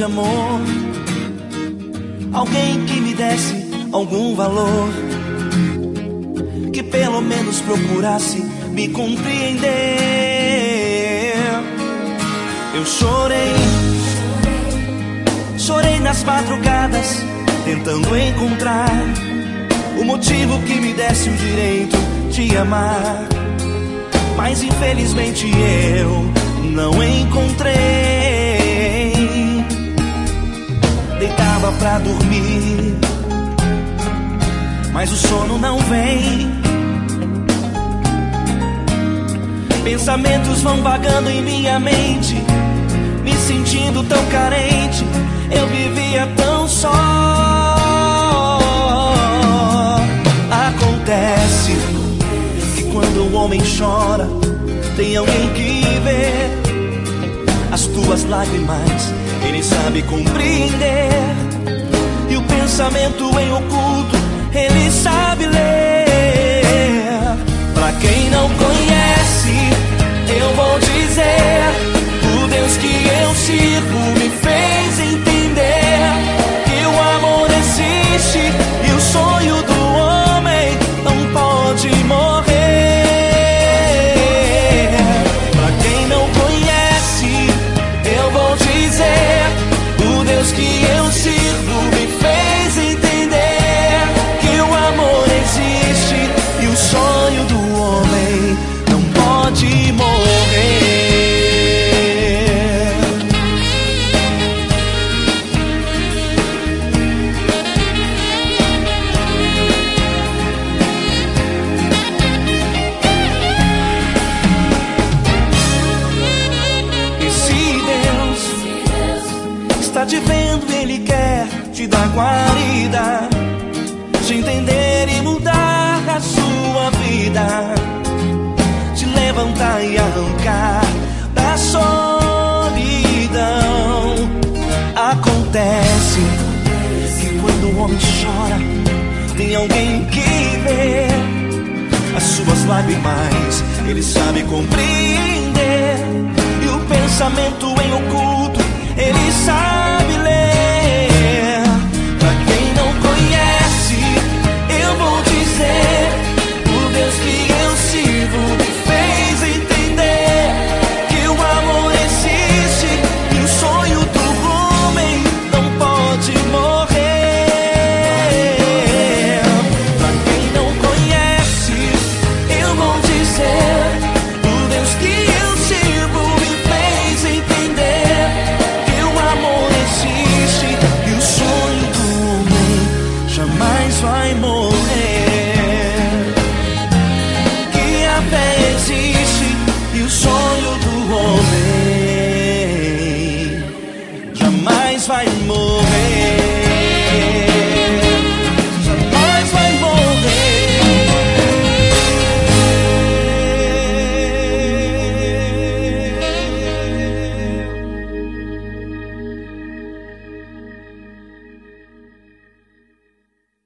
grande amor. Alguém que me desse algum valor. Que pelo menos procurasse me compreender. Eu chorei, chorei nas madrugadas, tentando encontrar o motivo que me desse o direito de amar. Mas infelizmente eu não encontrei. Mas o sono não vem. Pensamentos vão vagando em minha mente, me sentindo tão carente. Eu vivia tão só. Acontece que quando o homem chora, tem alguém que vê as tuas lágrimas, ele sabe compreender. E o pensamento em oculto, ele sabe ler. Pra quem não conhece, te vendo, Ele quer te dar guarida, te entender e mudar a sua vida, te levantar e arrancar da solidão. Acontece que quando o homem chora, tem alguém que vê as suas lágrimas, ele sabe compreender. E o pensamento em oculto, ele sabe